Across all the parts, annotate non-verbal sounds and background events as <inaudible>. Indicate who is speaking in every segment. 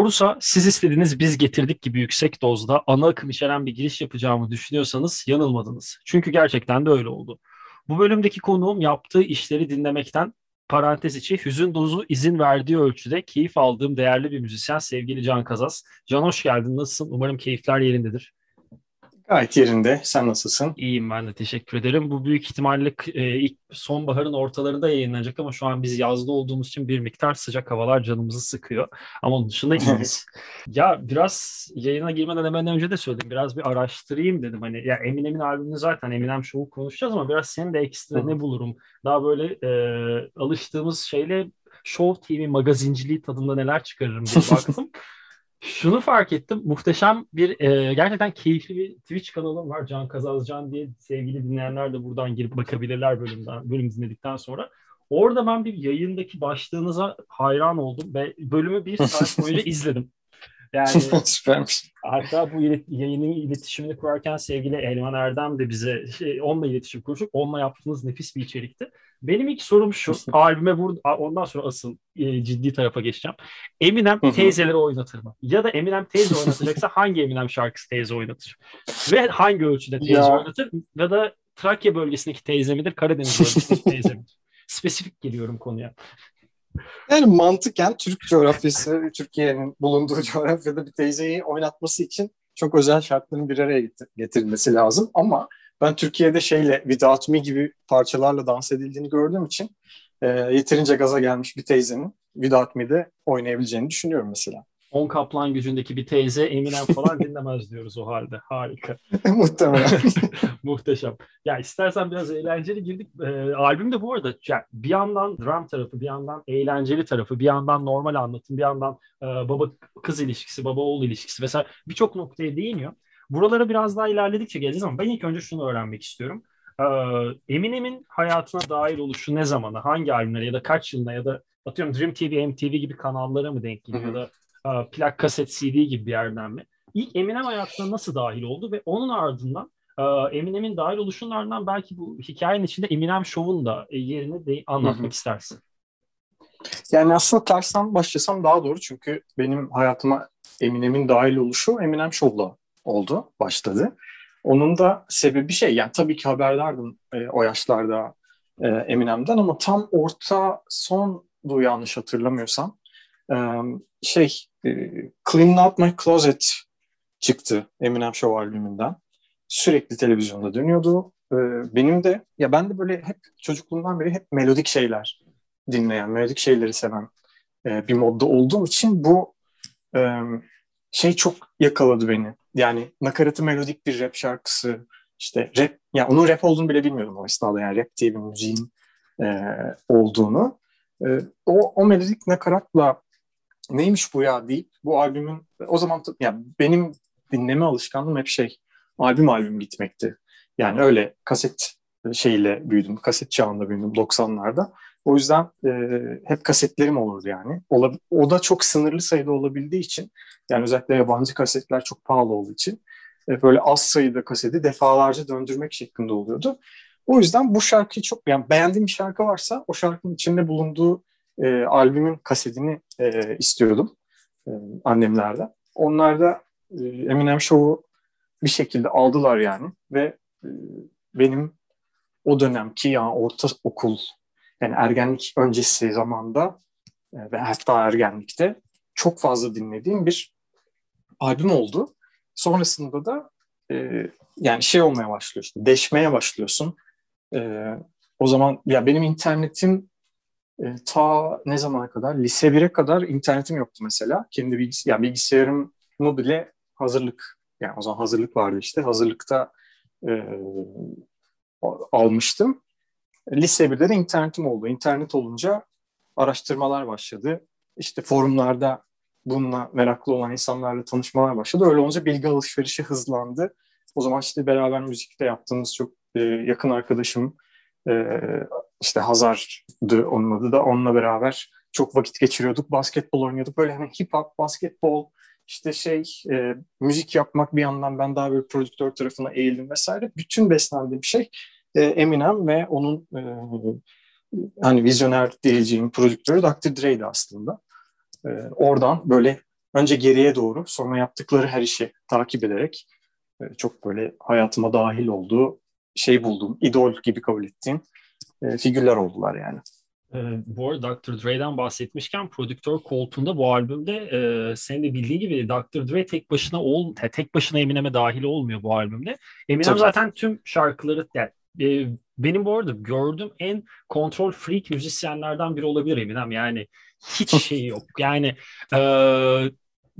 Speaker 1: Horus'a siz istediğiniz biz getirdik gibi yüksek dozda ana akım içeren bir giriş yapacağımı düşünüyorsanız yanılmadınız. Çünkü gerçekten de öyle oldu. Bu bölümdeki konuğum yaptığı işleri dinlemekten parantez içi hüzün dozu izin verdiği ölçüde keyif aldığım değerli bir müzisyen sevgili Can Kazas. Can hoş geldin. Nasılsın? Umarım keyifler yerindedir.
Speaker 2: Gayet yerinde. Sen nasılsın?
Speaker 1: İyiyim ben de teşekkür ederim. Bu büyük ihtimalle e, ilk sonbaharın ortalarında yayınlanacak ama şu an biz yazda olduğumuz için bir miktar sıcak havalar canımızı sıkıyor. Ama onun dışında <laughs> iyiyiz. ya biraz yayına girmeden hemen önce de söyledim. Biraz bir araştırayım dedim. Hani ya Eminem'in albümünü zaten Eminem Show'u konuşacağız ama biraz senin de ekstra ne bulurum? Daha böyle e, alıştığımız şeyle Show TV magazinciliği tadında neler çıkarırım diye <laughs> baktım. Şunu fark ettim. Muhteşem bir e, gerçekten keyifli bir Twitch kanalım var. Can Kazazcan diye sevgili dinleyenler de buradan girip bakabilirler bölümden, bölüm dinledikten sonra. Orada ben bir yayındaki başlığınıza hayran oldum ve bölümü bir saat boyunca <laughs> izledim.
Speaker 2: Yani <laughs> Süpermiş.
Speaker 1: Hatta bu ilet- yayının iletişimini kurarken sevgili Elman Erdem de bize şey, onunla iletişim kurmuştuk. Onunla yaptığımız nefis bir içerikti. Benim ilk sorum şu. albüme vur ondan sonra asıl e, ciddi tarafa geçeceğim. Eminem teyzeleri oynatır mı? Ya da Eminem teyze oynatacaksa <laughs> hangi Eminem şarkısı teyze oynatır? Ve hangi ölçüde teyze ya. oynatır? Ya da Trakya bölgesindeki teyze midir? Karadeniz bölgesindeki <laughs> teyze midir? Spesifik geliyorum konuya.
Speaker 2: Yani mantıken Türk coğrafyası, <laughs> Türkiye'nin bulunduğu coğrafyada bir teyzeyi oynatması için çok özel şartların bir araya getirilmesi lazım. Ama ben Türkiye'de şeyle Without Me gibi parçalarla dans edildiğini gördüğüm için e, yeterince gaza gelmiş bir teyzenin Without Me'de oynayabileceğini düşünüyorum mesela.
Speaker 1: On kaplan gücündeki bir teyze Eminem <laughs> falan dinlemez diyoruz o halde. Harika. <laughs>
Speaker 2: Muhtemelen. <laughs>
Speaker 1: Muhteşem. Ya istersen biraz eğlenceli girdik. E, albüm de bu arada yani bir yandan dram tarafı, bir yandan eğlenceli tarafı, bir yandan normal anlatım, bir yandan e, baba kız ilişkisi, baba oğul ilişkisi vesaire birçok noktaya değiniyor. Buralara biraz daha ilerledikçe geleceğiz ama ben ilk önce şunu öğrenmek istiyorum. Ee, Eminem'in hayatına dahil oluşu ne zamana, hangi albümlere ya da kaç yılına ya da atıyorum Dream TV, MTV gibi kanallara mı denk geliyor ya da plak kaset CD gibi bir yerden mi? İlk Eminem hayatına nasıl dahil oldu ve onun ardından e, Eminem'in dahil oluşunun ardından belki bu hikayenin içinde Eminem Show'un da yerini de anlatmak Hı-hı. istersin.
Speaker 2: Yani aslında tersten başlasam daha doğru çünkü benim hayatıma Eminem'in dahil oluşu Eminem Show'la oldu, başladı. Onun da sebebi şey, yani tabii ki haberdardım e, o yaşlarda e, Eminem'den ama tam orta son du yanlış hatırlamıyorsam e, şey e, Clean Out My Closet çıktı Eminem Show albümünden. Sürekli televizyonda dönüyordu. E, benim de ya ben de böyle hep çocukluğumdan beri hep melodik şeyler dinleyen, melodik şeyleri seven e, bir modda olduğum için bu şey çok yakaladı beni. Yani nakaratı melodik bir rap şarkısı, işte rap, yani onun rap olduğunu bile bilmiyordum o esnada yani rap diye bir müziğin e, olduğunu. O, o melodik nakaratla neymiş bu ya deyip bu albümün o zaman yani benim dinleme alışkanlığım hep şey albüm albüm gitmekti. Yani öyle kaset şeyle büyüdüm. Kaset çağında büyüdüm 90'larda. O yüzden e, hep kasetlerim olurdu yani. Ola, o da çok sınırlı sayıda olabildiği için yani özellikle yabancı kasetler çok pahalı olduğu için e, böyle az sayıda kaseti defalarca döndürmek şeklinde oluyordu. O yüzden bu şarkıyı çok yani beğendiğim bir şarkı varsa o şarkının içinde bulunduğu e, albümün kasetini e, istiyordum e, annemlerden. Onlar da e, Eminem Show'u bir şekilde aldılar yani ve e, benim o dönemki yani orta okul yani ergenlik öncesi zamanda e, ve hatta ergenlikte çok fazla dinlediğim bir albüm oldu. Sonrasında da e, yani şey olmaya başlıyor işte deşmeye başlıyorsun. E, o zaman ya benim internetim e, ta ne zamana kadar lise 1'e kadar internetim yoktu mesela. Kendi bilgis yani bilgisayarımı bile hazırlık yani o zaman hazırlık vardı işte hazırlıkta e, almıştım. Lise 1'de de internetim oldu. İnternet olunca araştırmalar başladı. İşte forumlarda bununla meraklı olan insanlarla tanışmalar başladı. Öyle olunca bilgi alışverişi hızlandı. O zaman işte beraber müzikte yaptığımız çok e, yakın arkadaşım e, işte Hazar'dı onun adı da onunla beraber çok vakit geçiriyorduk. Basketbol oynuyorduk. Böyle hani hip hop, basketbol, işte şey e, müzik yapmak bir yandan ben daha böyle prodüktör tarafına eğildim vesaire. Bütün beslendiğim şey e, Eminem ve onun e, hani vizyoner diyeceğim prodüktörü Dr. Dre'di aslında. E, oradan böyle önce geriye doğru sonra yaptıkları her işi takip ederek e, çok böyle hayatıma dahil olduğu şey buldum, idol gibi kabul ettiğim e, figürler oldular yani.
Speaker 1: Ee, bu arada Dr. Dre'den bahsetmişken prodüktör koltuğunda bu albümde e, senin de bildiğin gibi Dr. Dre tek başına ol, tek başına Eminem'e dahil olmuyor bu albümde. Eminem Tabii. zaten tüm şarkıları yani, e, benim bu arada gördüğüm en kontrol freak müzisyenlerden biri olabilir Eminem. Yani hiç <laughs> şey yok. Yani e,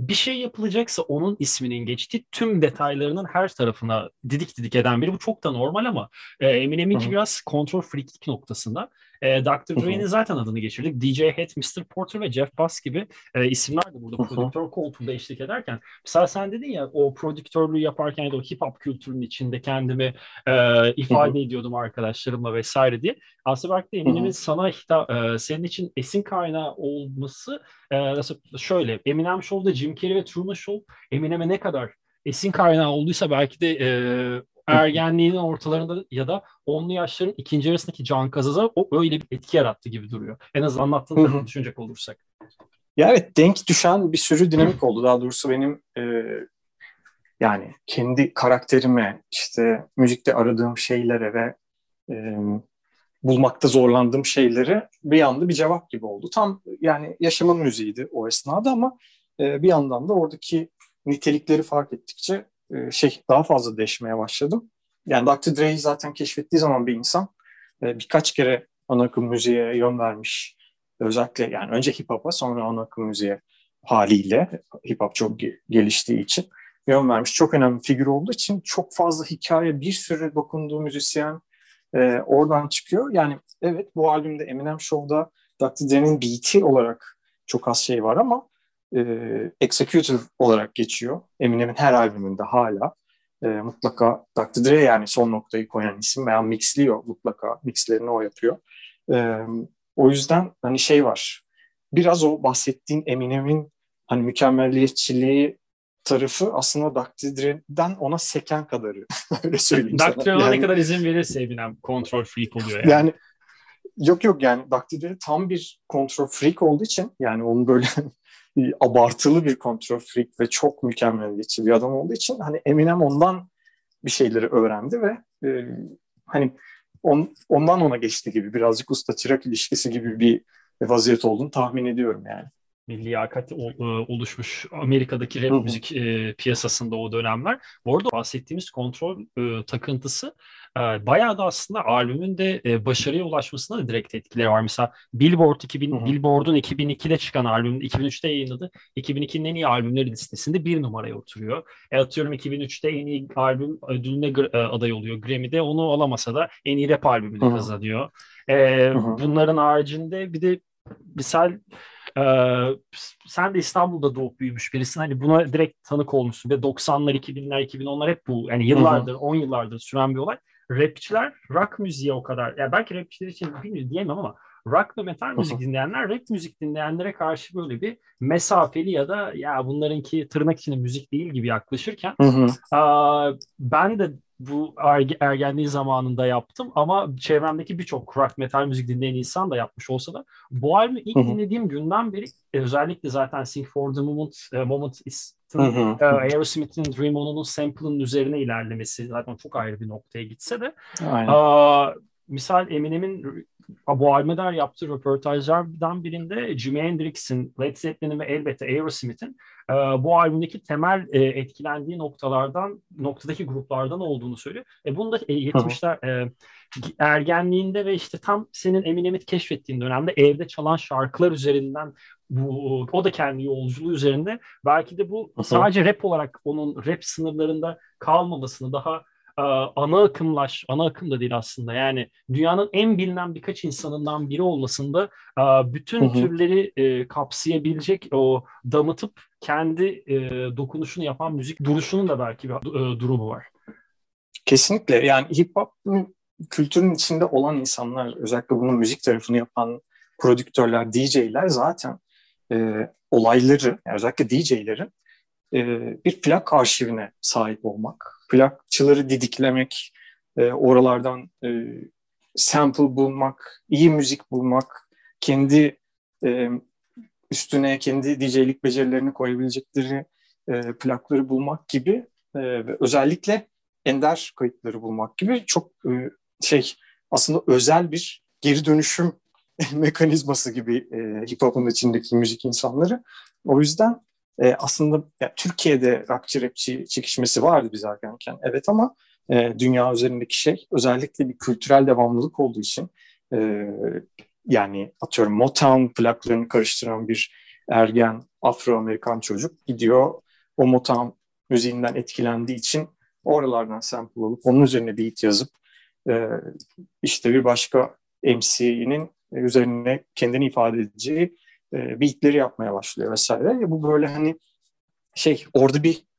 Speaker 1: bir şey yapılacaksa onun isminin geçtiği tüm detaylarının her tarafına didik didik eden biri. Bu çok da normal ama e, Eminem'inki biraz kontrol freaklik noktasında. E, Dr. Dre'nin zaten adını geçirdik. DJ Head, Mr. Porter ve Jeff Bass gibi e, isimler de burada prodüktör koltuğunda eşlik ederken. Mesela sen dedin ya o prodüktörlüğü yaparken ya da o hip hop kültürünün içinde kendimi e, ifade ediyordum arkadaşlarımla vesaire diye. Aslında belki de Eminem'in sana hitap, e, senin için esin kaynağı olması e, şöyle. Eminem Show'da Jim Carrey ve Truman Show Eminem'e ne kadar esin kaynağı olduysa belki de e, ergenliğinin ortalarında ya da onlu yaşların ikinci yarısındaki Can Kazaz'a o öyle bir etki yarattı gibi duruyor. En azından anlattığını düşünecek olursak.
Speaker 2: Ya evet denk düşen bir sürü dinamik oldu. Daha doğrusu benim e, yani kendi karakterime işte müzikte aradığım şeylere ve e, bulmakta zorlandığım şeylere bir anda bir cevap gibi oldu. Tam yani yaşamın müziğiydi o esnada ama e, bir yandan da oradaki nitelikleri fark ettikçe e, şey daha fazla değişmeye başladım. Yani Dr. Dre'yi zaten keşfettiği zaman bir insan e, birkaç kere ana akım müziğe yön vermiş. Özellikle yani önce hip hop'a sonra ana akım müziğe haliyle hip hop çok geliştiği için yön vermiş. Çok önemli bir figür olduğu için çok fazla hikaye, bir sürü dokunduğu müzisyen e, oradan çıkıyor. Yani evet bu albümde Eminem Show'da Dr. Dre'nin beat'i olarak çok az şey var ama e, executive olarak geçiyor. Eminem'in her albümünde hala e, mutlaka Dr. Dre yani son noktayı koyan isim veya mixliyor mutlaka. Mixlerini o yapıyor. E, o yüzden hani şey var. Biraz o bahsettiğin Eminem'in hani mükemmelliyetçiliği tarafı aslında Dr. Dre'den ona seken kadarı. <laughs> Öyle söyleyeyim
Speaker 1: Dr. Dre'ye yani, ne kadar izin verirse Eminem kontrol freak oluyor
Speaker 2: yani. Yani yok yok yani. Dre tam bir kontrol freak olduğu için yani onun böyle abartılı bir kontrol freak ve çok mükemmeliyetçi bir adam olduğu için hani Eminem ondan bir şeyleri öğrendi ve e, hani on, ondan ona geçti gibi birazcık usta çırak ilişkisi gibi bir vaziyet olduğunu tahmin ediyorum yani
Speaker 1: bir liyakat e, oluşmuş Amerika'daki rap müzik e, piyasasında o dönemler. Bu arada bahsettiğimiz kontrol e, takıntısı bayağı da aslında albümün de e, başarıya ulaşmasına da direkt etkileri var. Mesela Billboard 2000, Billboard'un 2002'de çıkan albüm 2003'te yayınladı. 2002'nin en iyi albümleri listesinde bir numaraya oturuyor. E, atıyorum 2003'te en iyi albüm ödülüne e, aday oluyor Grammy'de. Onu alamasa da en iyi rap albümünü kazanıyor. E, bunların haricinde bir de misal ee, sen de İstanbul'da doğup büyümüş birisin. Hani buna direkt tanık olmuşsun ve 90'lar, 2000'ler, 2010'lar hep bu. Yani yıllardır, 10 yıllardır süren bir olay. Rapçiler rock müziğe o kadar, yani belki rapçiler için bilmiyorum diyemem ama rock ve metal müzik dinleyenler rap müzik dinleyenlere karşı böyle bir mesafeli ya da ya bunlarınki tırnak içinde müzik değil gibi yaklaşırken a, ben de bu ergenliği zamanında yaptım. Ama çevremdeki birçok rock metal müzik dinleyen insan da yapmış olsa da bu albümü ilk dinlediğim günden beri e, özellikle zaten Sing for the Moment, uh, Moment is uh, Aerosmith'in Dream On'un sample'ın üzerine ilerlemesi zaten çok ayrı bir noktaya gitse de uh, misal Eminem'in bu albüme dair yaptığı röportajlardan birinde Jimi Hendrix'in, Led Zeppelin'in ve elbette Aerosmith'in e, bu albümdeki temel e, etkilendiği noktalardan, noktadaki gruplardan olduğunu söylüyor. E, bunu da e, 70'ler e, ergenliğinde ve işte tam senin Eminem'i keşfettiğin dönemde evde çalan şarkılar üzerinden bu o da kendi yolculuğu üzerinde belki de bu sadece rap olarak onun rap sınırlarında kalmamasını daha ana akımlaş, ana akım da değil aslında yani dünyanın en bilinen birkaç insanından biri olmasında e, bütün hı hı. türleri e, kapsayabilecek o damıtıp kendi dokunuşunu yapan müzik duruşunun da belki bir durumu var.
Speaker 2: Kesinlikle yani hip hop kültürün içinde olan insanlar özellikle bunun müzik tarafını yapan prodüktörler, DJ'ler zaten e, olayları yani özellikle DJ'lerin e, bir plak arşivine sahip olmak plakçıları didiklemek, e, oralardan e, sample bulmak, iyi müzik bulmak, kendi e, üstüne kendi DJ'lik becerilerini koyabilecekleri e, plakları bulmak gibi e, özellikle ender kayıtları bulmak gibi çok e, şey aslında özel bir geri dönüşüm <laughs> mekanizması gibi e, hip hop'un içindeki müzik insanları. O yüzden e, aslında ya, Türkiye'de rockçı rapçi çekişmesi vardı biz ergenken. Evet ama e, dünya üzerindeki şey özellikle bir kültürel devamlılık olduğu için e, yani atıyorum Motown plaklarını karıştıran bir ergen Afro-Amerikan çocuk gidiyor o Motown müziğinden etkilendiği için oralardan sample alıp onun üzerine beat yazıp e, işte bir başka MC'nin üzerine kendini ifade edeceği e, beatleri yapmaya başlıyor vesaire. Bu böyle hani şey orada bir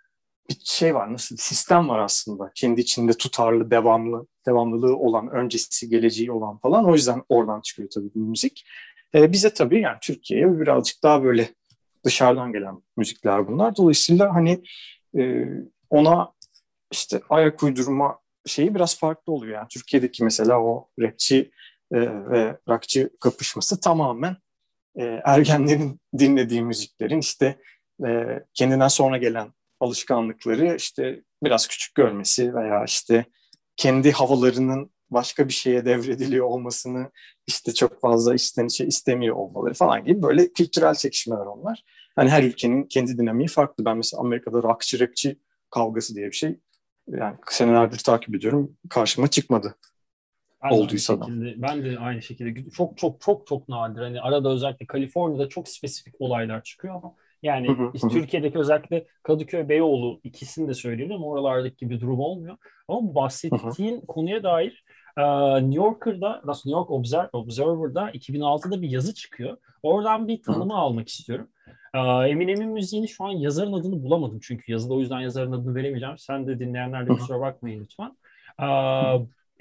Speaker 2: bir şey var nasıl sistem var aslında. Kendi içinde tutarlı devamlı devamlılığı olan öncesi geleceği olan falan. O yüzden oradan çıkıyor tabii bu müzik. Ee, bize tabii yani Türkiye'ye birazcık daha böyle dışarıdan gelen müzikler bunlar. Dolayısıyla hani e, ona işte ayak uydurma şeyi biraz farklı oluyor. Yani Türkiye'deki mesela o rapçi e, ve rockçı kapışması tamamen e, ergenlerin <laughs> dinlediği müziklerin işte e, kendinden sonra gelen alışkanlıkları işte biraz küçük görmesi veya işte kendi havalarının başka bir şeye devrediliyor olmasını işte çok fazla içten içe istemiyor olmaları falan gibi böyle kültürel çekişmeler onlar. Hani her ülkenin kendi dinamiği farklı. Ben mesela Amerika'da rockçı rapçi kavgası diye bir şey yani senelerdir takip ediyorum. Karşıma çıkmadı.
Speaker 1: Ben olduysa da. Ben de aynı şekilde çok çok çok çok nadir. Hani arada özellikle Kaliforniya'da çok spesifik olaylar çıkıyor ama yani hı hı, işte hı. Türkiye'deki özellikle Kadıköy, Beyoğlu ikisini de söyleyelim ama oralardaki gibi durum olmuyor. Ama bu bahsettiğin hı hı. konuya dair New Yorker'da, New York Observer, Observer'da 2006'da bir yazı çıkıyor. Oradan bir tanımı hı. almak istiyorum. Eminem'in müziğini şu an yazarın adını bulamadım çünkü yazıda o yüzden yazarın adını veremeyeceğim. Sen de dinleyenler de kusura bakmayın lütfen.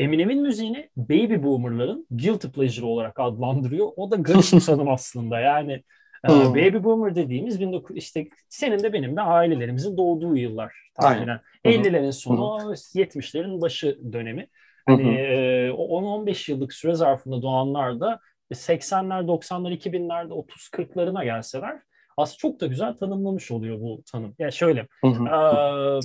Speaker 1: Eminem'in müziğini Baby Boomer'ların Guilty Pleasure olarak adlandırıyor. O da garip bir <laughs> tanım aslında. Yani Hmm. Baby Boomer dediğimiz 19 işte senin de benim de ailelerimizin doğduğu yıllar tahminen. 50'lerin sonu, hmm. 70'lerin başı dönemi. Hani e, 10-15 yıllık süre zarfında doğanlar da 80'ler, 90'lar, 2000'lerde 30-40'larına gelseler aslında çok da güzel tanımlamış oluyor bu tanım. Yani şöyle, e,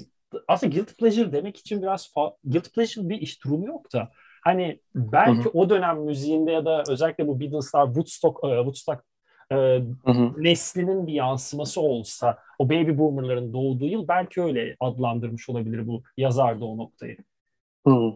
Speaker 1: aslında guilty pleasure demek için biraz guilty pleasure bir iş durumu yok da hani belki hı hı. o dönem müziğinde ya da özellikle bu Beatles'lar Woodstock, Woodstock e, hı hı. neslinin bir yansıması olsa o baby boomerların doğduğu yıl belki öyle adlandırmış olabilir bu yazar da o noktayı.
Speaker 2: Hı.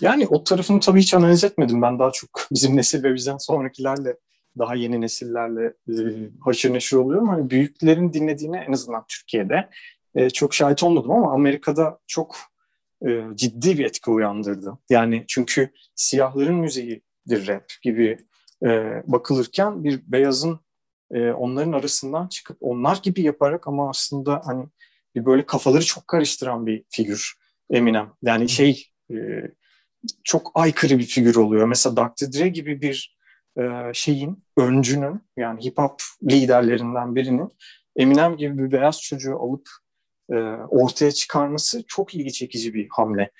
Speaker 2: Yani o tarafını tabii hiç analiz etmedim. Ben daha çok <laughs> bizim nesil ve bizden sonrakilerle daha yeni nesillerle e, haşır neşir oluyorum. Hani büyüklerin dinlediğine en azından Türkiye'de e, çok şahit olmadım ama Amerika'da çok e, ciddi bir etki uyandırdı. Yani çünkü siyahların müziğidir rap gibi e, bakılırken bir beyazın e, onların arasından çıkıp onlar gibi yaparak ama aslında hani bir böyle kafaları çok karıştıran bir figür Eminem. Yani şey e, çok aykırı bir figür oluyor. Mesela Dr. Dre gibi bir e, şeyin, öncünün yani hip hop liderlerinden birinin Eminem gibi bir beyaz çocuğu alıp e, ortaya çıkarması çok ilgi çekici bir hamle.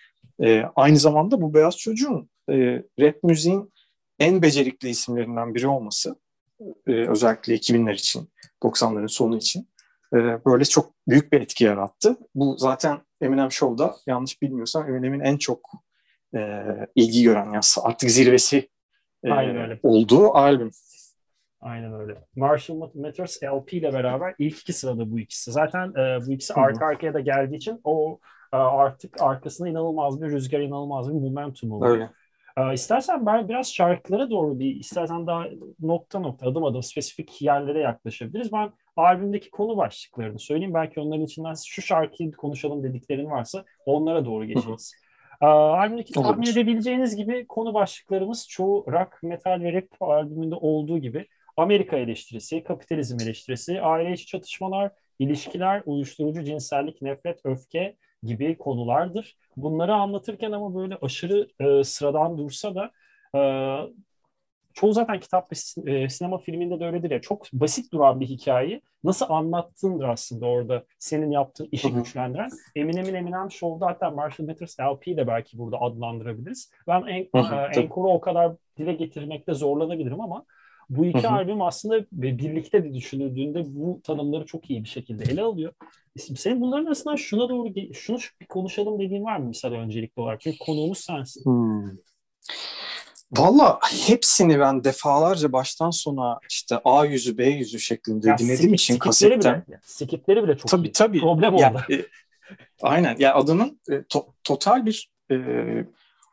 Speaker 2: E, aynı zamanda bu beyaz çocuğun e, rap müziğin en becerikli isimlerinden biri olması e, özellikle 2000'ler için, 90'ların sonu için e, böyle çok büyük bir etki yarattı. Bu zaten Eminem Show'da yanlış bilmiyorsam Eminem'in en çok e, ilgi gören yani artık zirvesi e, olduğu albüm.
Speaker 1: Aynen öyle. Marshall Mathers LP ile beraber ilk iki sırada bu ikisi. Zaten e, bu ikisi arka arkaya da geldiği için o e, artık arkasında inanılmaz bir rüzgar, inanılmaz bir momentum oluyor. Öyle. E, istersen ben biraz şarkılara doğru bir, istersen daha nokta nokta, adım adım spesifik yerlere yaklaşabiliriz. Ben albümdeki konu başlıklarını söyleyeyim. Belki onların içinden şu şarkıyı konuşalım dediklerin varsa onlara doğru geçeriz. Ee, albümdeki tahmin edebileceğiniz gibi konu başlıklarımız çoğu rock, metal ve rap albümünde olduğu gibi Amerika eleştirisi, kapitalizm eleştirisi, aile içi çatışmalar, ilişkiler, uyuşturucu, cinsellik, nefret, öfke gibi konulardır. Bunları anlatırken ama böyle aşırı e, sıradan dursa da e, çoğu zaten kitap ve e, sinema filminde de öyledir ya. Çok basit duran bir hikayeyi nasıl anlattığındır aslında orada senin yaptığın işi Hı-hı. güçlendiren. Eminem'in Eminem Show'da hatta Marshall Mathers LP'yi de belki burada adlandırabiliriz. Ben en, e, Encore'u o kadar dile getirmekte zorlanabilirim ama Bu iki Hı-hı. albüm aslında birlikte de düşünüldüğünde bu tanımları çok iyi bir şekilde ele alıyor. Senin bunların arasından şuna doğru şunu bir konuşalım dediğin var mı mesela öncelikli olarak? Çünkü konuğumuz sensin. Hmm.
Speaker 2: Valla hepsini ben defalarca baştan sona işte A yüzü B yüzü şeklinde ya dinlediğim skip, için kasetten.
Speaker 1: Bile, skipleri bile çok
Speaker 2: tabii,
Speaker 1: iyi.
Speaker 2: Tabii
Speaker 1: Problem
Speaker 2: yani, oldu. E, aynen. Ya yani adamın e, to, total bir e,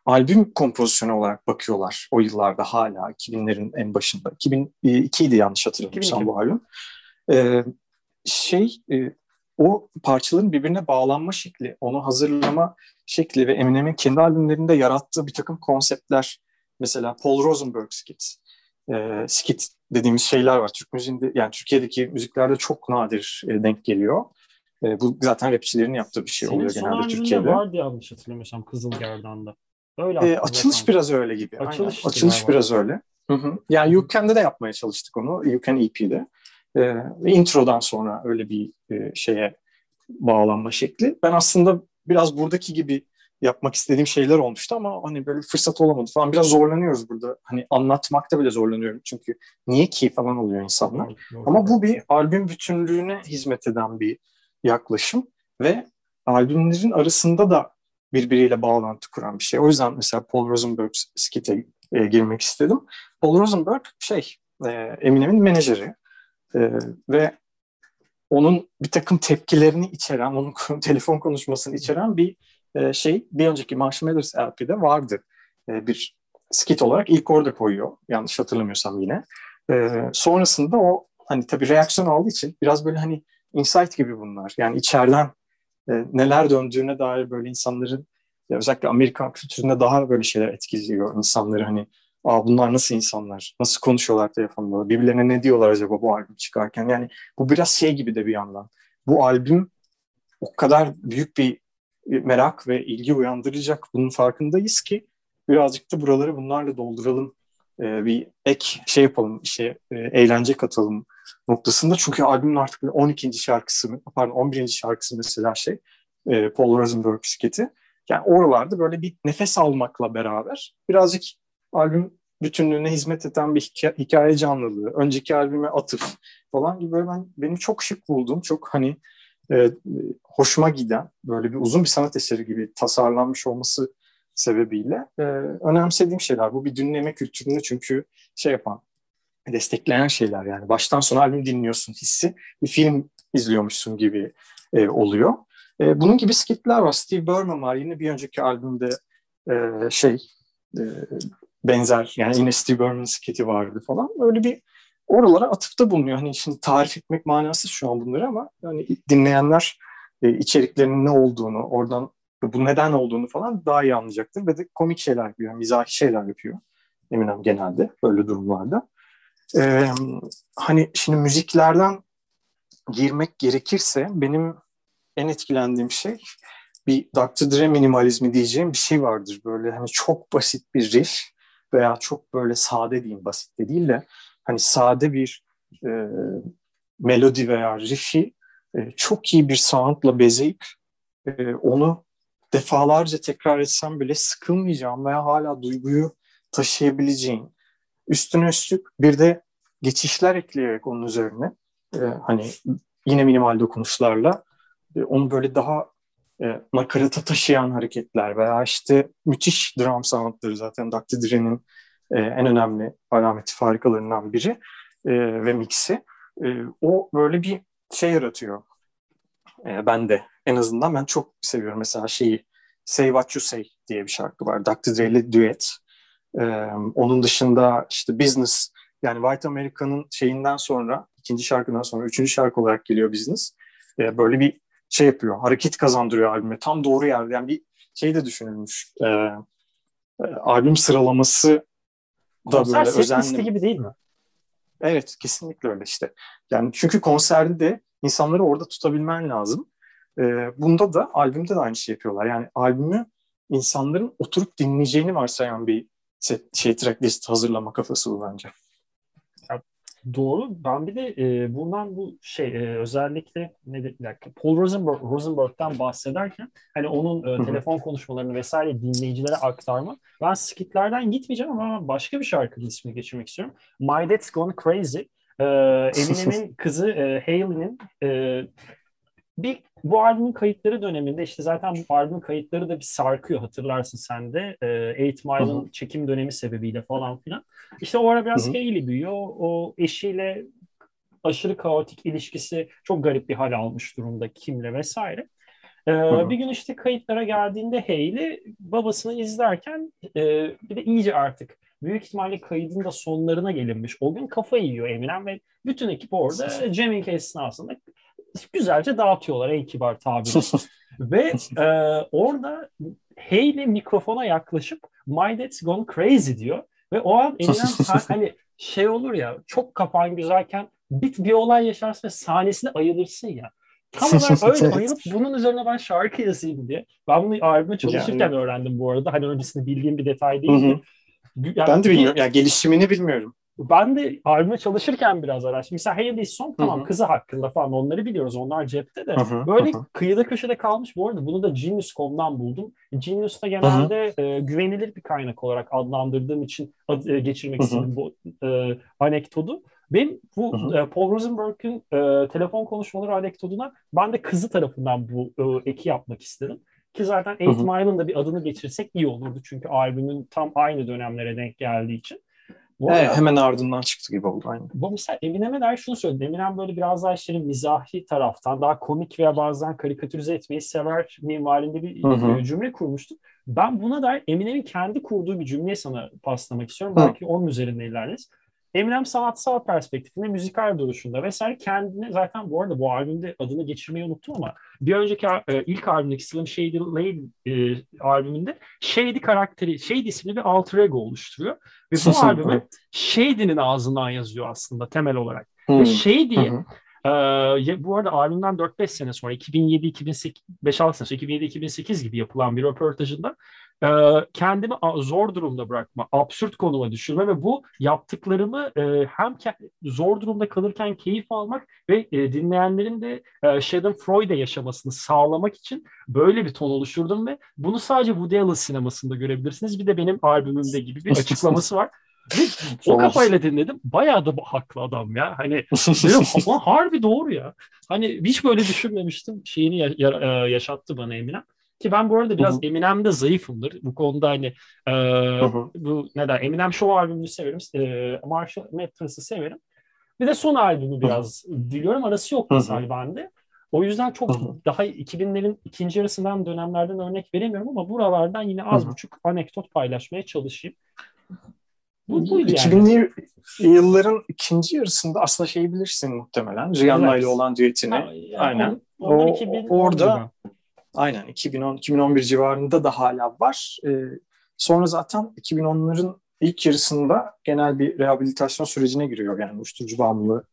Speaker 2: albüm kompozisyonu olarak bakıyorlar o yıllarda hala 2000'lerin en başında. 2002 idi yanlış hatırlamıyorsam bu albüm. E, şey e, o parçaların birbirine bağlanma şekli, onu hazırlama şekli ve Eminem'in kendi albümlerinde yarattığı bir takım konseptler Mesela Paul Rosenberg skit. E, skit dediğimiz şeyler var. Türk müziğinde yani Türkiye'deki müziklerde çok nadir e, denk geliyor. E, bu zaten rapçilerin yaptığı bir şey
Speaker 1: Senin
Speaker 2: oluyor genelde Türkiye'de.
Speaker 1: Senin vardı yanlış hatırlamıyorsam Kızılgerdan'da.
Speaker 2: Öyle e, açılış zaten. biraz öyle gibi. Açılış, açılış biraz öyle. Hı hı. Yani You Can'de de yapmaya çalıştık onu. You Can EP'de. E, ve introdan sonra öyle bir e, şeye bağlanma şekli. Ben aslında biraz buradaki gibi yapmak istediğim şeyler olmuştu ama hani böyle fırsat olamadı falan. Biraz zorlanıyoruz burada. Hani anlatmakta bile zorlanıyorum. Çünkü niye ki falan oluyor insanlar. Doğru, doğru. Ama bu bir albüm bütünlüğüne hizmet eden bir yaklaşım ve albümlerin arasında da birbiriyle bağlantı kuran bir şey. O yüzden mesela Paul Rosenberg skite e, girmek istedim. Paul Rosenberg şey e, Eminem'in menajeri e, ve onun bir takım tepkilerini içeren, onun <laughs> telefon konuşmasını içeren bir e, şey bir önceki Marshmallows LP'de vardı. E, bir skit olarak ilk orada koyuyor. Yanlış hatırlamıyorsam yine. E, sonrasında o hani tabii reaksiyon aldığı için biraz böyle hani insight gibi bunlar. Yani içeriden e, neler döndüğüne dair böyle insanların özellikle Amerikan kültüründe daha böyle şeyler etkiliyor insanları hani Aa, bunlar nasıl insanlar? Nasıl konuşuyorlar telefonda? Birbirlerine ne diyorlar acaba bu albüm çıkarken? Yani bu biraz şey gibi de bir yandan. Bu albüm o kadar büyük bir merak ve ilgi uyandıracak bunun farkındayız ki birazcık da buraları bunlarla dolduralım. Ee, bir ek şey yapalım, şey, e, eğlence katalım noktasında. Çünkü albümün artık 12. şarkısı, pardon 11. şarkısı mesela şey, e, Paul Rosenberg şirketi. Yani oralarda böyle bir nefes almakla beraber birazcık albüm bütünlüğüne hizmet eden bir hikaye, hikaye canlılığı, önceki albüme atıf falan gibi böyle ben benim çok şık buldum. Çok hani e, hoşuma giden böyle bir uzun bir sanat eseri gibi tasarlanmış olması sebebiyle e, önemsediğim şeyler. Bu bir dinleme kültürünü çünkü şey yapan, destekleyen şeyler yani. Baştan sona albüm dinliyorsun hissi. Bir film izliyormuşsun gibi e, oluyor. E, bunun gibi skitler var. Steve Burman var. Yine bir önceki albümde e, şey e, benzer yani yine Steve Burman skiti vardı falan. Öyle bir oralara atıfta bulunuyor. Hani şimdi tarif etmek manası şu an bunları ama yani dinleyenler e, içeriklerinin ne olduğunu, oradan bu neden olduğunu falan daha iyi anlayacaktır. Ve de komik şeyler yapıyor, mizahi şeyler yapıyor Eminem genelde böyle durumlarda. Ee, hani şimdi müziklerden girmek gerekirse benim en etkilendiğim şey bir Dr. Dre minimalizmi diyeceğim bir şey vardır. Böyle hani çok basit bir riff veya çok böyle sade diyeyim basit de değil de hani sade bir e, melodi veya riff'i e, çok iyi bir soundla bezeyip e, onu defalarca tekrar etsem bile sıkılmayacağım veya hala duyguyu taşıyabileceğin üstüne üstlük bir de geçişler ekleyerek onun üzerine e, hani yine minimal dokunuşlarla e, onu böyle daha e, nakarata taşıyan hareketler veya işte müthiş drum soundları zaten Dr. Dre'nin e, en önemli alameti farikalarından biri e, ve mixi. E, o böyle bir şey yaratıyor. E, ben de en azından ben çok seviyorum mesela şeyi Say What You Say diye bir şarkı var. Dr. Dre ile düet. E, onun dışında işte Business yani White America'nın şeyinden sonra ikinci şarkıdan sonra üçüncü şarkı olarak geliyor Business. E, böyle bir şey yapıyor. Hareket kazandırıyor albüme. Tam doğru yerde. Yani bir şey de düşünülmüş. E, e, albüm sıralaması
Speaker 1: da Konser böyle özenli. gibi değil mi?
Speaker 2: Evet kesinlikle öyle işte. Yani çünkü konserde de insanları orada tutabilmen lazım. Ee, bunda da albümde de aynı şey yapıyorlar. Yani albümü insanların oturup dinleyeceğini varsayan bir set, şey tracklist hazırlama kafası bu bence.
Speaker 1: Doğru. Ben bir de e, buradan bu şey e, özellikle ne de, bir dakika, Paul Rosenberg, Rosenberg'den bahsederken hani onun e, telefon konuşmalarını vesaire dinleyicilere aktarma. Ben skitlerden gitmeyeceğim ama başka bir şarkının ismini geçirmek istiyorum. My Dad's Gone Crazy. E, Eminem'in kızı e, Hailey'nin e, bir bu albümün kayıtları döneminde işte zaten bu albümün kayıtları da bir sarkıyor hatırlarsın sen de. E, Eight Mile'ın çekim dönemi sebebiyle falan filan. İşte o ara biraz Hailey büyüyor. O eşiyle aşırı kaotik ilişkisi çok garip bir hal almış durumda Kim'le vesaire. Ee, bir gün işte kayıtlara geldiğinde Hayley babasını izlerken e, bir de iyice artık büyük ihtimalle kaydın da sonlarına gelinmiş. O gün kafa yiyor Eminem ve bütün ekip orada <laughs> jamming esnasında güzelce dağıtıyorlar en kibar tabirle. <laughs> Ve e, orada Hayley mikrofona yaklaşıp My Dad's Gone Crazy diyor. Ve o an Eminem <laughs> hani şey olur ya çok kafan güzelken bir, bir olay yaşarsın ve sahnesine ayılırsın ya. Tam olarak <laughs> öyle ayılıp bunun üzerine ben şarkı yazayım diye. Ben bunu albüme çalışırken yani. öğrendim bu arada. Hani öncesinde bildiğim bir detay değildi.
Speaker 2: Yani ben de bilmiyorum. Yani gelişimini bilmiyorum
Speaker 1: ben de albüme çalışırken biraz araştırdım. Mesela Hayley Song tamam kızı hakkında falan onları biliyoruz. Onlar cepte de. Hı-hı, böyle hı-hı. kıyıda köşede kalmış. Bu arada bunu da Genius.com'dan buldum. Genius'ta genelde e, güvenilir bir kaynak olarak adlandırdığım için ad, e, geçirmek istedim bu e, anekdotu. Ben bu e, Paul Rosenberg'in e, telefon konuşmaları anekdotuna ben de kızı tarafından bu e, eki yapmak istedim. Ki zaten Eight Mile'ın da bir adını geçirsek iyi olurdu. Çünkü albümün tam aynı dönemlere denk geldiği için.
Speaker 2: Bu evet, hemen ardından çıktı gibi oldu aynı.
Speaker 1: Bu mesela Eminem'e dair şunu söyledi. Eminem böyle biraz daha işlerin mizahi taraftan daha komik veya bazen karikatürize etmeyi sever minvalinde bir hı hı. cümle kurmuştu. Ben buna dair Eminem'in kendi kurduğu bir cümleyi sana paslamak istiyorum. Hı. Belki onun üzerinde ilerleriz. Eminem sanatsal perspektifinde, müzikal duruşunda vesaire kendine zaten bu arada bu albümde adını geçirmeyi unuttum ama bir önceki e, ilk albümdeki Slim Shady Lane e, albümünde Shady karakteri, Shady isimli bir alter ego oluşturuyor. Ve bu albümü Shady'nin ağzından yazıyor aslında temel olarak. Hmm. Ve Shady'yi ee, bu arada albümden 4-5 sene sonra 2007-2008 5-6 sene sonra 2007-2008 gibi yapılan bir röportajında e, kendimi zor durumda bırakma, absürt konuma düşürme ve bu yaptıklarımı e, hem zor durumda kalırken keyif almak ve e, dinleyenlerin de e, Schadenfreude yaşamasını sağlamak için böyle bir ton oluşturdum ve bunu sadece Woody Allen sinemasında görebilirsiniz. Bir de benim albümümde gibi bir açıklaması var. Ve o kafayla dinledim. Bayağı da haklı adam ya. Hani dedim harbi doğru ya. Hani hiç böyle düşünmemiştim. Şeyini ya, ya, yaşattı bana Eminem. Ki ben bu arada biraz Hı-hı. Eminem'de zayıfımdır. Bu konuda hani e, bu ne der Eminem Show albümünü severim. E, Marshall Mathers'ı severim. Bir de son albümü biraz Hı-hı. diliyorum. Arası yok mesela bende. O yüzden çok Hı-hı. daha 2000'lerin ikinci yarısından dönemlerden örnek veremiyorum ama buralardan yine az Hı-hı. buçuk anekdot paylaşmaya çalışayım.
Speaker 2: Bu, bu yani. 2000'li yılların ikinci yarısında aslında şeyi bilirsin muhtemelen. Rihanna evet. ile olan düetini. Ha, yani Aynen. O, orada Aynen 2010-2011 civarında da hala var. E, sonra zaten 2010'ların ilk yarısında genel bir rehabilitasyon sürecine giriyor. Yani uyuşturucu bağımlılığı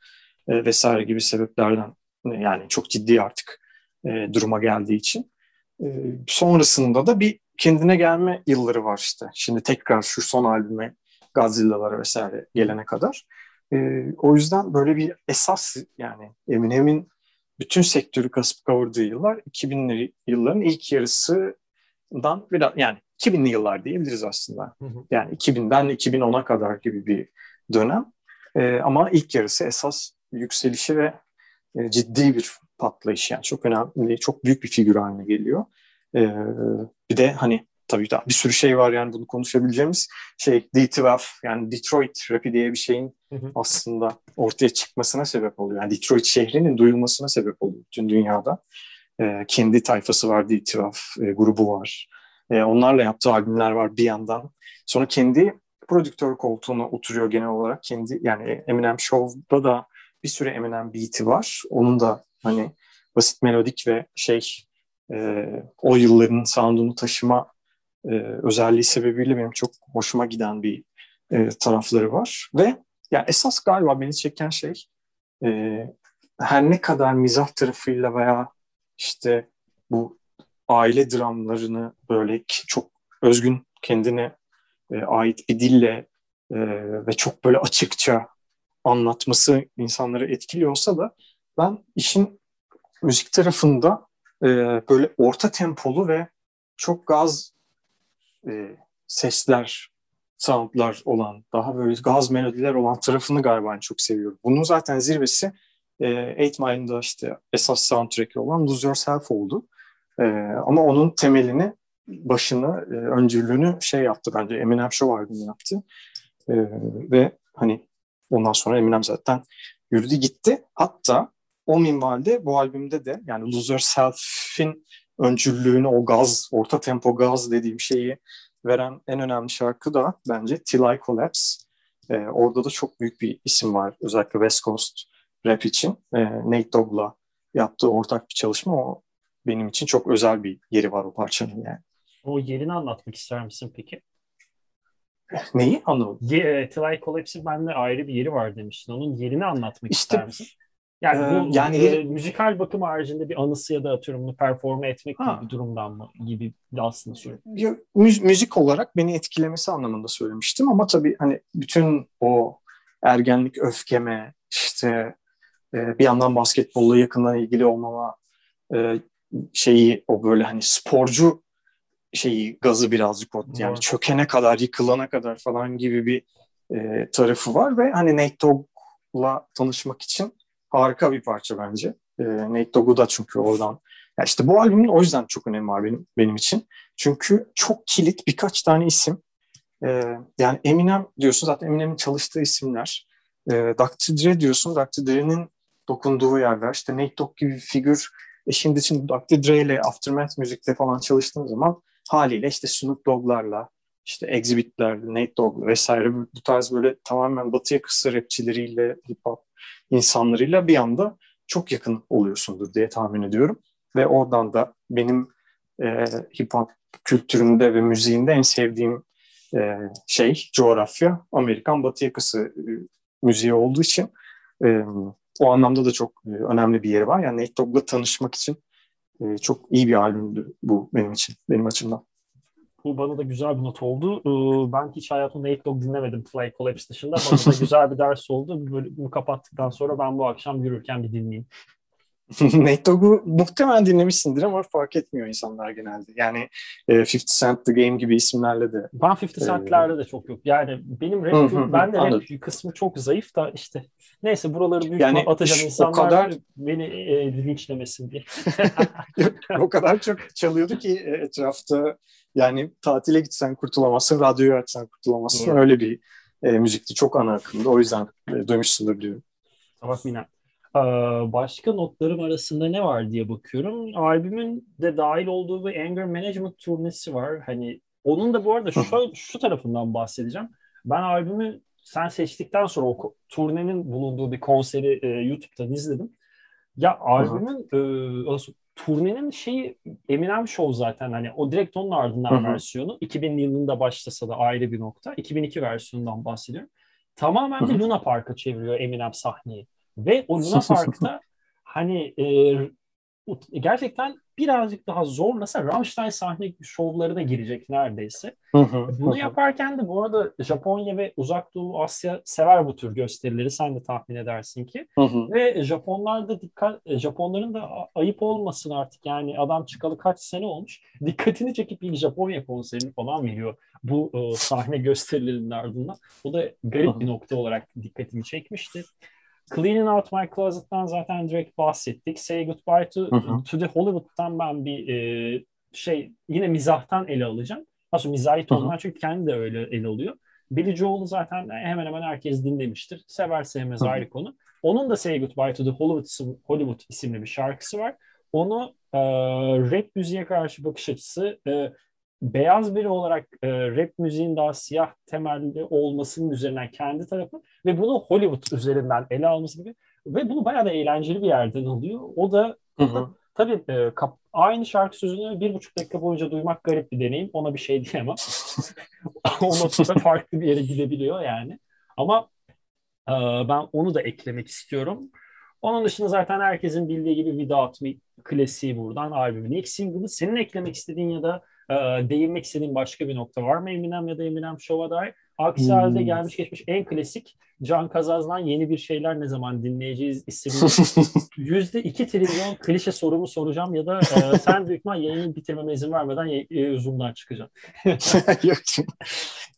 Speaker 2: e, vesaire gibi sebeplerden yani çok ciddi artık e, duruma geldiği için. E, sonrasında da bir kendine gelme yılları var işte. Şimdi tekrar şu son albüme Godzilla'lara vesaire gelene kadar. E, o yüzden böyle bir esas yani Eminem'in bütün sektörü kasıp kavurduğu yıllar 2000'li yılların ilk yarısından biraz yani 2000'li yıllar diyebiliriz aslında. Hı hı. Yani 2000'den 2010'a kadar gibi bir dönem. Ee, ama ilk yarısı esas yükselişi ve e, ciddi bir patlayış yani çok önemli, çok büyük bir figür haline geliyor. Ee, bir de hani tabii daha bir sürü şey var yani bunu konuşabileceğimiz şey D12 yani Detroit rapi diye bir şeyin hı hı. aslında ortaya çıkmasına sebep oluyor. Yani Detroit şehrinin duyulmasına sebep oluyor bütün dünyada. E, kendi tayfası var D12 e, grubu var. E, onlarla yaptığı albümler var bir yandan. Sonra kendi prodüktör koltuğuna oturuyor genel olarak. Kendi yani Eminem Show'da da bir sürü Eminem beat'i var. Onun da hani basit melodik ve şey e, o yılların sound'unu taşıma e, özelliği sebebiyle benim çok hoşuma giden bir e, tarafları var. Ve ya esas galiba beni çeken şey e, her ne kadar mizah tarafıyla veya işte bu aile dramlarını böyle çok özgün kendine e, ait bir dille e, ve çok böyle açıkça anlatması insanları etkiliyorsa da ben işin müzik tarafında e, böyle orta tempolu ve çok gaz e, sesler, soundlar olan, daha böyle gaz melodiler olan tarafını galiba çok seviyorum. Bunun zaten zirvesi e, Eight Mile'ın işte esas soundtrack'i olan Lose Yourself oldu. E, ama onun temelini, başını, e, öncülüğünü şey yaptı bence Eminem Show albümü yaptı. E, ve hani ondan sonra Eminem zaten yürüdü gitti. Hatta o minvalde bu albümde de yani Lose Yourself'in öncülüğünü o gaz, orta tempo gaz dediğim şeyi veren en önemli şarkı da bence Till I Collapse. Ee, orada da çok büyük bir isim var özellikle West Coast rap için. Ee, Nate Dogg'la yaptığı ortak bir çalışma o benim için çok özel bir yeri var o parçanın yani.
Speaker 1: O yerini anlatmak ister misin peki?
Speaker 2: Neyi anlamadım?
Speaker 1: Ye, Till I Collapse'in bende ayrı bir yeri var demiştin. Onun yerini anlatmak işte, ister misin? Yani bu ee, yani e, müzikal bakım haricinde bir anısı ya da atıyorum bunu performe etmek ha. gibi bir durumdan mı gibi aslında soruyorum.
Speaker 2: müzik olarak beni etkilemesi anlamında söylemiştim ama tabii hani bütün o ergenlik öfkeme işte e, bir yandan basketbolla yakından ilgili olmama e, şeyi o böyle hani sporcu şeyi gazı birazcık o yani evet. çökene kadar yıkılana kadar falan gibi bir e, tarafı var ve hani Nate Dogg'la tanışmak için harika bir parça bence. E, Nate Dogg'u da çünkü oradan. Ya işte bu albümün o yüzden çok önemi var benim benim için. Çünkü çok kilit birkaç tane isim. E, yani Eminem diyorsun zaten Eminem'in çalıştığı isimler. E, Dr. Dre diyorsun. Dr. Dre'nin dokunduğu yerler. İşte Nate Dogg gibi bir figür. E şimdi için Dr. Dre ile Aftermath müzikte falan çalıştığın zaman haliyle işte Snoop Dogg'larla işte Exhibit'ler, Nate Dogg vesaire bu tarz böyle tamamen batı yakısı rapçileriyle, hip hop insanlarıyla bir anda çok yakın oluyorsundur diye tahmin ediyorum. Ve oradan da benim e, hip hop kültüründe ve müziğinde en sevdiğim e, şey, coğrafya, Amerikan batı yakası e, müziği olduğu için e, o anlamda da çok e, önemli bir yeri var. Yani Nate Dogg'la tanışmak için e, çok iyi bir albümdü bu benim için, benim açımdan.
Speaker 1: Bu bana da güzel bir not oldu. Ee, ben hiç hayatımda Nate Dogg dinlemedim Fly Collapse dışında. Bana da güzel bir ders oldu. Bölümü kapattıktan sonra ben bu akşam yürürken bir dinleyeyim. <laughs>
Speaker 2: Nate Dogg'u muhtemelen dinlemişsindir ama fark etmiyor insanlar genelde. Yani e, 50 Cent The Game gibi isimlerle de.
Speaker 1: Ben 50 Cent'lerde e, de çok yok. Yani benim rap, ben de rap kısmı çok zayıf da işte neyse buraları büyük yani atacağım insanlar kadar... beni e, linçlemesin diye. <laughs>
Speaker 2: o kadar çok çalıyordu ki e, etrafta yani tatile gitsen kurtulamazsın, radyoyu açsan kurtulamazsın. Doğru. Öyle bir e, müzikti. Çok ana akımda. O yüzden e, duymuşsundur diyorum.
Speaker 1: Tamam Mina. Ee, başka notlarım arasında ne var diye bakıyorum. Albümün de dahil olduğu bir Anger Management turnesi var. Hani onun da bu arada şu, şu tarafından bahsedeceğim. Ben albümü sen seçtikten sonra o turnenin bulunduğu bir konseri e, YouTube'dan izledim. Ya albümün e, turnenin şeyi Eminem Show zaten hani o direkt onun ardından Hı-hı. versiyonu 2000 yılında başlasa da ayrı bir nokta. 2002 versiyonundan bahsediyorum. Tamamen Hı-hı. bir Luna Park'a çeviriyor Eminem sahneyi. Ve o Luna <laughs> Park'ta hani e, gerçekten birazcık daha zorlasa Rammstein sahne şovlarına girecek neredeyse. Bunu yaparken de bu arada Japonya ve Uzak Doğu Asya sever bu tür gösterileri sen de tahmin edersin ki. Ve Japonlar da dikkat Japonların da ayıp olmasın artık yani adam çıkalı kaç sene olmuş. Dikkatini çekip ilk Japonya konserini falan veriyor bu e, sahne gösterilerinin ardından. Bu da garip bir nokta olarak dikkatimi çekmişti. Cleaning Out My Closet'tan zaten direkt bahsettik. Say Goodbye to, to the Hollywood'dan ben bir e, şey yine mizahtan ele alacağım. Aslında mizahi tonlar çünkü kendi de öyle ele alıyor. Billy Joel'u zaten hemen hemen herkes dinlemiştir. Sever sevmez Hı-hı. ayrı konu. Onun da Say Goodbye to the Hollywood, Hollywood isimli bir şarkısı var. Onu e, rap müziğe karşı bakış açısı e, beyaz biri olarak e, rap müziğin daha siyah temelli olmasının üzerinden kendi tarafı ve bunu Hollywood üzerinden ele alması gibi ve bunu bayağı da eğlenceli bir yerden alıyor. O da, hı hı. tabii e, kap, aynı şarkı sözünü bir buçuk dakika boyunca duymak garip bir deneyim. Ona bir şey diyemem. <laughs> o noktada <laughs> farklı bir yere gidebiliyor yani. Ama e, ben onu da eklemek istiyorum. Onun dışında zaten herkesin bildiği gibi Without Me klasiği buradan albümün ilk single'ı. Senin eklemek istediğin ya da değinmek istediğin başka bir nokta var mı Eminem ya da Eminem Show'a dair? Aksi hmm. halde gelmiş geçmiş en klasik Can Kazaz'dan yeni bir şeyler ne zaman dinleyeceğiz isimli <laughs> yüzde iki trilyon klişe sorumu soracağım ya da e, sen büyük ihtimal yayını bitirmeme izin vermeden e, Zoom'dan çıkacaksın. <laughs>
Speaker 2: Yok.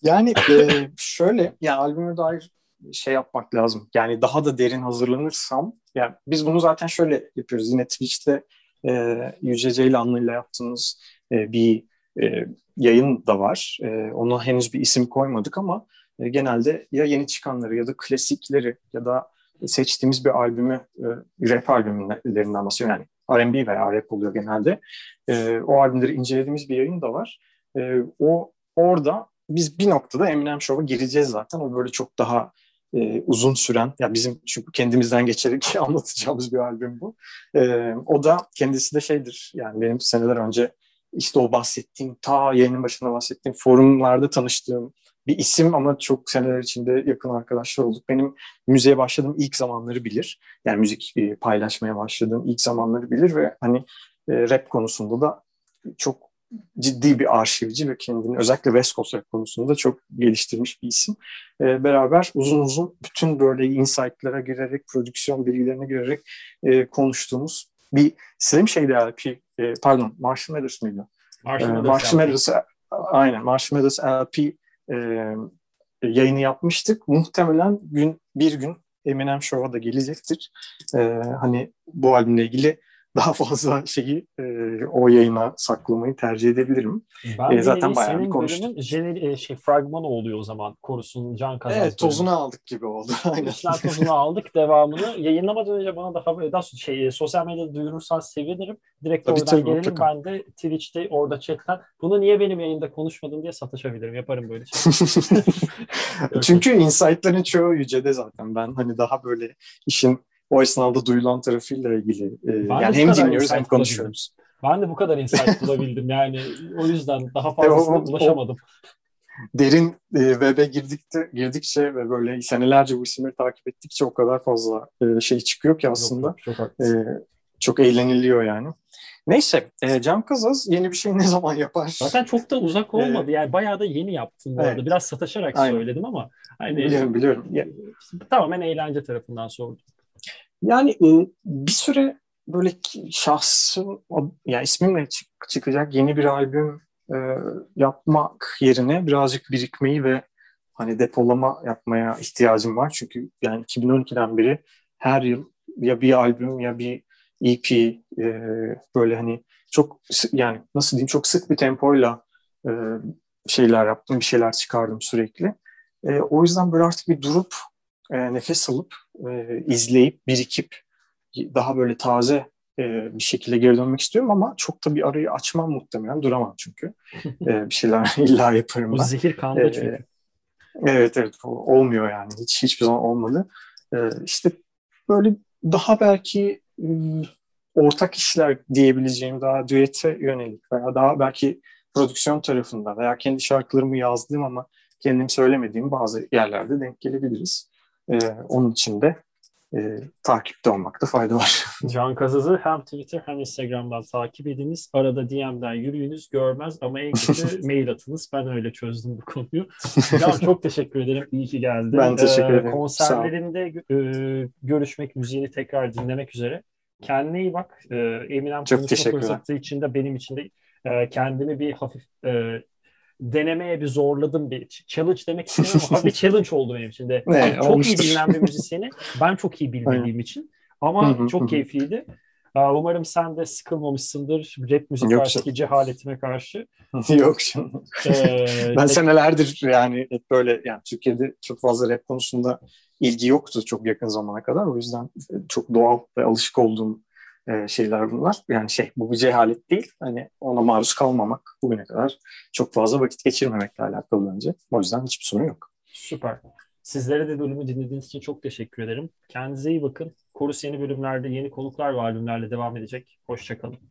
Speaker 2: yani e, şöyle ya albüme dair şey yapmak lazım. Yani daha da derin hazırlanırsam yani biz bunu zaten şöyle yapıyoruz. Yine Twitch'te e, Yüce Ceylanlı yaptığımız e, bir e, yayın da var. E, ona henüz bir isim koymadık ama e, genelde ya yeni çıkanları ya da klasikleri ya da seçtiğimiz bir albümü, e, rap albümlerinden bahsediyorum. Yani R&B veya rap oluyor genelde. E, o albümleri incelediğimiz bir yayın da var. E, o orada biz bir noktada Eminem Show'a gireceğiz zaten. O böyle çok daha e, uzun süren, ya bizim çünkü kendimizden geçerek <laughs> anlatacağımız bir albüm bu. E, o da kendisi de şeydir, yani benim seneler önce işte o bahsettiğim, ta yayının başında bahsettiğim forumlarda tanıştığım bir isim ama çok seneler içinde yakın arkadaşlar olduk. Benim müziğe başladığım ilk zamanları bilir. Yani müzik e, paylaşmaya başladığım ilk zamanları bilir ve hani e, rap konusunda da çok ciddi bir arşivci ve kendini özellikle West Coast rap konusunda çok geliştirmiş bir isim. E, beraber uzun uzun bütün böyle insight'lara girerek, prodüksiyon bilgilerine girerek konuştuğumuz bir Slim şeydi LP, e, pardon Marshall Mathers mıydı? Marshall e, Mathers aynen Marshall Mathers LP e, yayını yapmıştık. Muhtemelen gün bir gün Eminem Show'a da gelecektir. E, hani bu albümle ilgili daha fazla şeyi e, o yayına saklamayı tercih edebilirim.
Speaker 1: Ben e, zaten bayağı bir konuştuk. Jeneri, e, şey, fragmanı oluyor o zaman korusun can kazan.
Speaker 2: Evet tozunu aldık gibi oldu. <laughs>
Speaker 1: Aynen. tozunu aldık devamını. Yayınlamadan önce bana daha böyle daha şey, e, sosyal medyada duyurursan sevinirim. Direkt tabii, oradan tabii, gelelim. Mutlaka. Ben de Twitch'te orada chatten bunu niye benim yayında konuşmadın diye sataşabilirim. Yaparım böyle şey. <laughs>
Speaker 2: Çünkü insight'ların çoğu yücede zaten. Ben hani daha böyle işin o esnada duyulan tarafıyla ilgili. E, yani hem dinliyoruz hem konuşuyoruz.
Speaker 1: Ben de bu kadar insight <laughs> bulabildim yani o yüzden daha fazlasına e, ulaşamadım.
Speaker 2: derin e, web'e girdikçe, girdikçe ve böyle senelerce bu isimleri takip ettikçe o kadar fazla e, şey çıkıyor ki aslında. Yok, çok, e, çok eğleniliyor yani. Neyse, e, Cem Kazaz yeni bir şey ne zaman yapar?
Speaker 1: Zaten çok da uzak olmadı. Yani bayağı da yeni yaptım bu evet. arada. Biraz sataşarak Aynen. söyledim ama.
Speaker 2: Hani, biliyorum, biliyorum.
Speaker 1: Tamamen eğlence tarafından sordum.
Speaker 2: Yani e, bir süre böyle şahsım, yani ismimle çık, çıkacak yeni bir albüm e, yapmak yerine birazcık birikmeyi ve hani depolama yapmaya ihtiyacım var. Çünkü yani 2012'den beri her yıl ya bir albüm ya bir EP e, böyle hani çok yani nasıl diyeyim çok sık bir tempoyla e, şeyler yaptım, bir şeyler çıkardım sürekli. E, o yüzden böyle artık bir durup e, nefes alıp e, izleyip birikip daha böyle taze e, bir şekilde geri dönmek istiyorum ama çok da bir arayı açmam muhtemelen duramam çünkü e, bir şeyler <laughs> illa yaparım ben.
Speaker 1: O zehir kanda e, çünkü.
Speaker 2: Evet evet olmuyor yani hiç hiçbir zaman olmadı. E, işte böyle daha belki e, ortak işler diyebileceğim daha düete yönelik veya daha belki prodüksiyon tarafında veya kendi şarkılarımı yazdığım ama kendim söylemediğim bazı yerlerde denk gelebiliriz. E, onun için de e, takipte olmakta fayda var. <laughs>
Speaker 1: Can Kazaz'ı hem Twitter hem Instagram'dan takip ediniz. Arada DM'den yürüyünüz görmez ama en kötü <laughs> mail atınız. Ben öyle çözdüm bu konuyu. <laughs> Can çok teşekkür ederim. İyi ki geldin.
Speaker 2: Ben teşekkür ederim.
Speaker 1: Ee, konserlerinde e, görüşmek, müziğini tekrar dinlemek üzere. Kendine iyi bak. Ee, Eminem çok konuşma fırsatı için de benim için de e, kendimi bir hafif e, denemeye bir zorladım bir challenge demek istemiyorum ama bir <laughs> challenge oldu benim için de. Ne, çok olmuştur. iyi bilinen bir müzisyeni ben çok iyi bilmediğim için ama çok keyifliydi. Umarım sen de sıkılmamışsındır rap müzik Yok karşıki cehaletime karşı. <laughs>
Speaker 2: Yok canım. Ee, <laughs> ben senelerdir yani hep böyle yani Türkiye'de çok fazla rap konusunda ilgi yoktu çok yakın zamana kadar. O yüzden çok doğal ve alışık olduğum e, şeyler bunlar. Yani şey bu bir cehalet değil. Hani ona maruz kalmamak bugüne kadar çok fazla vakit geçirmemekle alakalı bence. O yüzden hiçbir sorun yok.
Speaker 1: Süper. Sizlere de bölümü dinlediğiniz için çok teşekkür ederim. Kendinize iyi bakın. Korus yeni bölümlerde yeni konuklar ve albümlerle devam edecek. Hoşçakalın.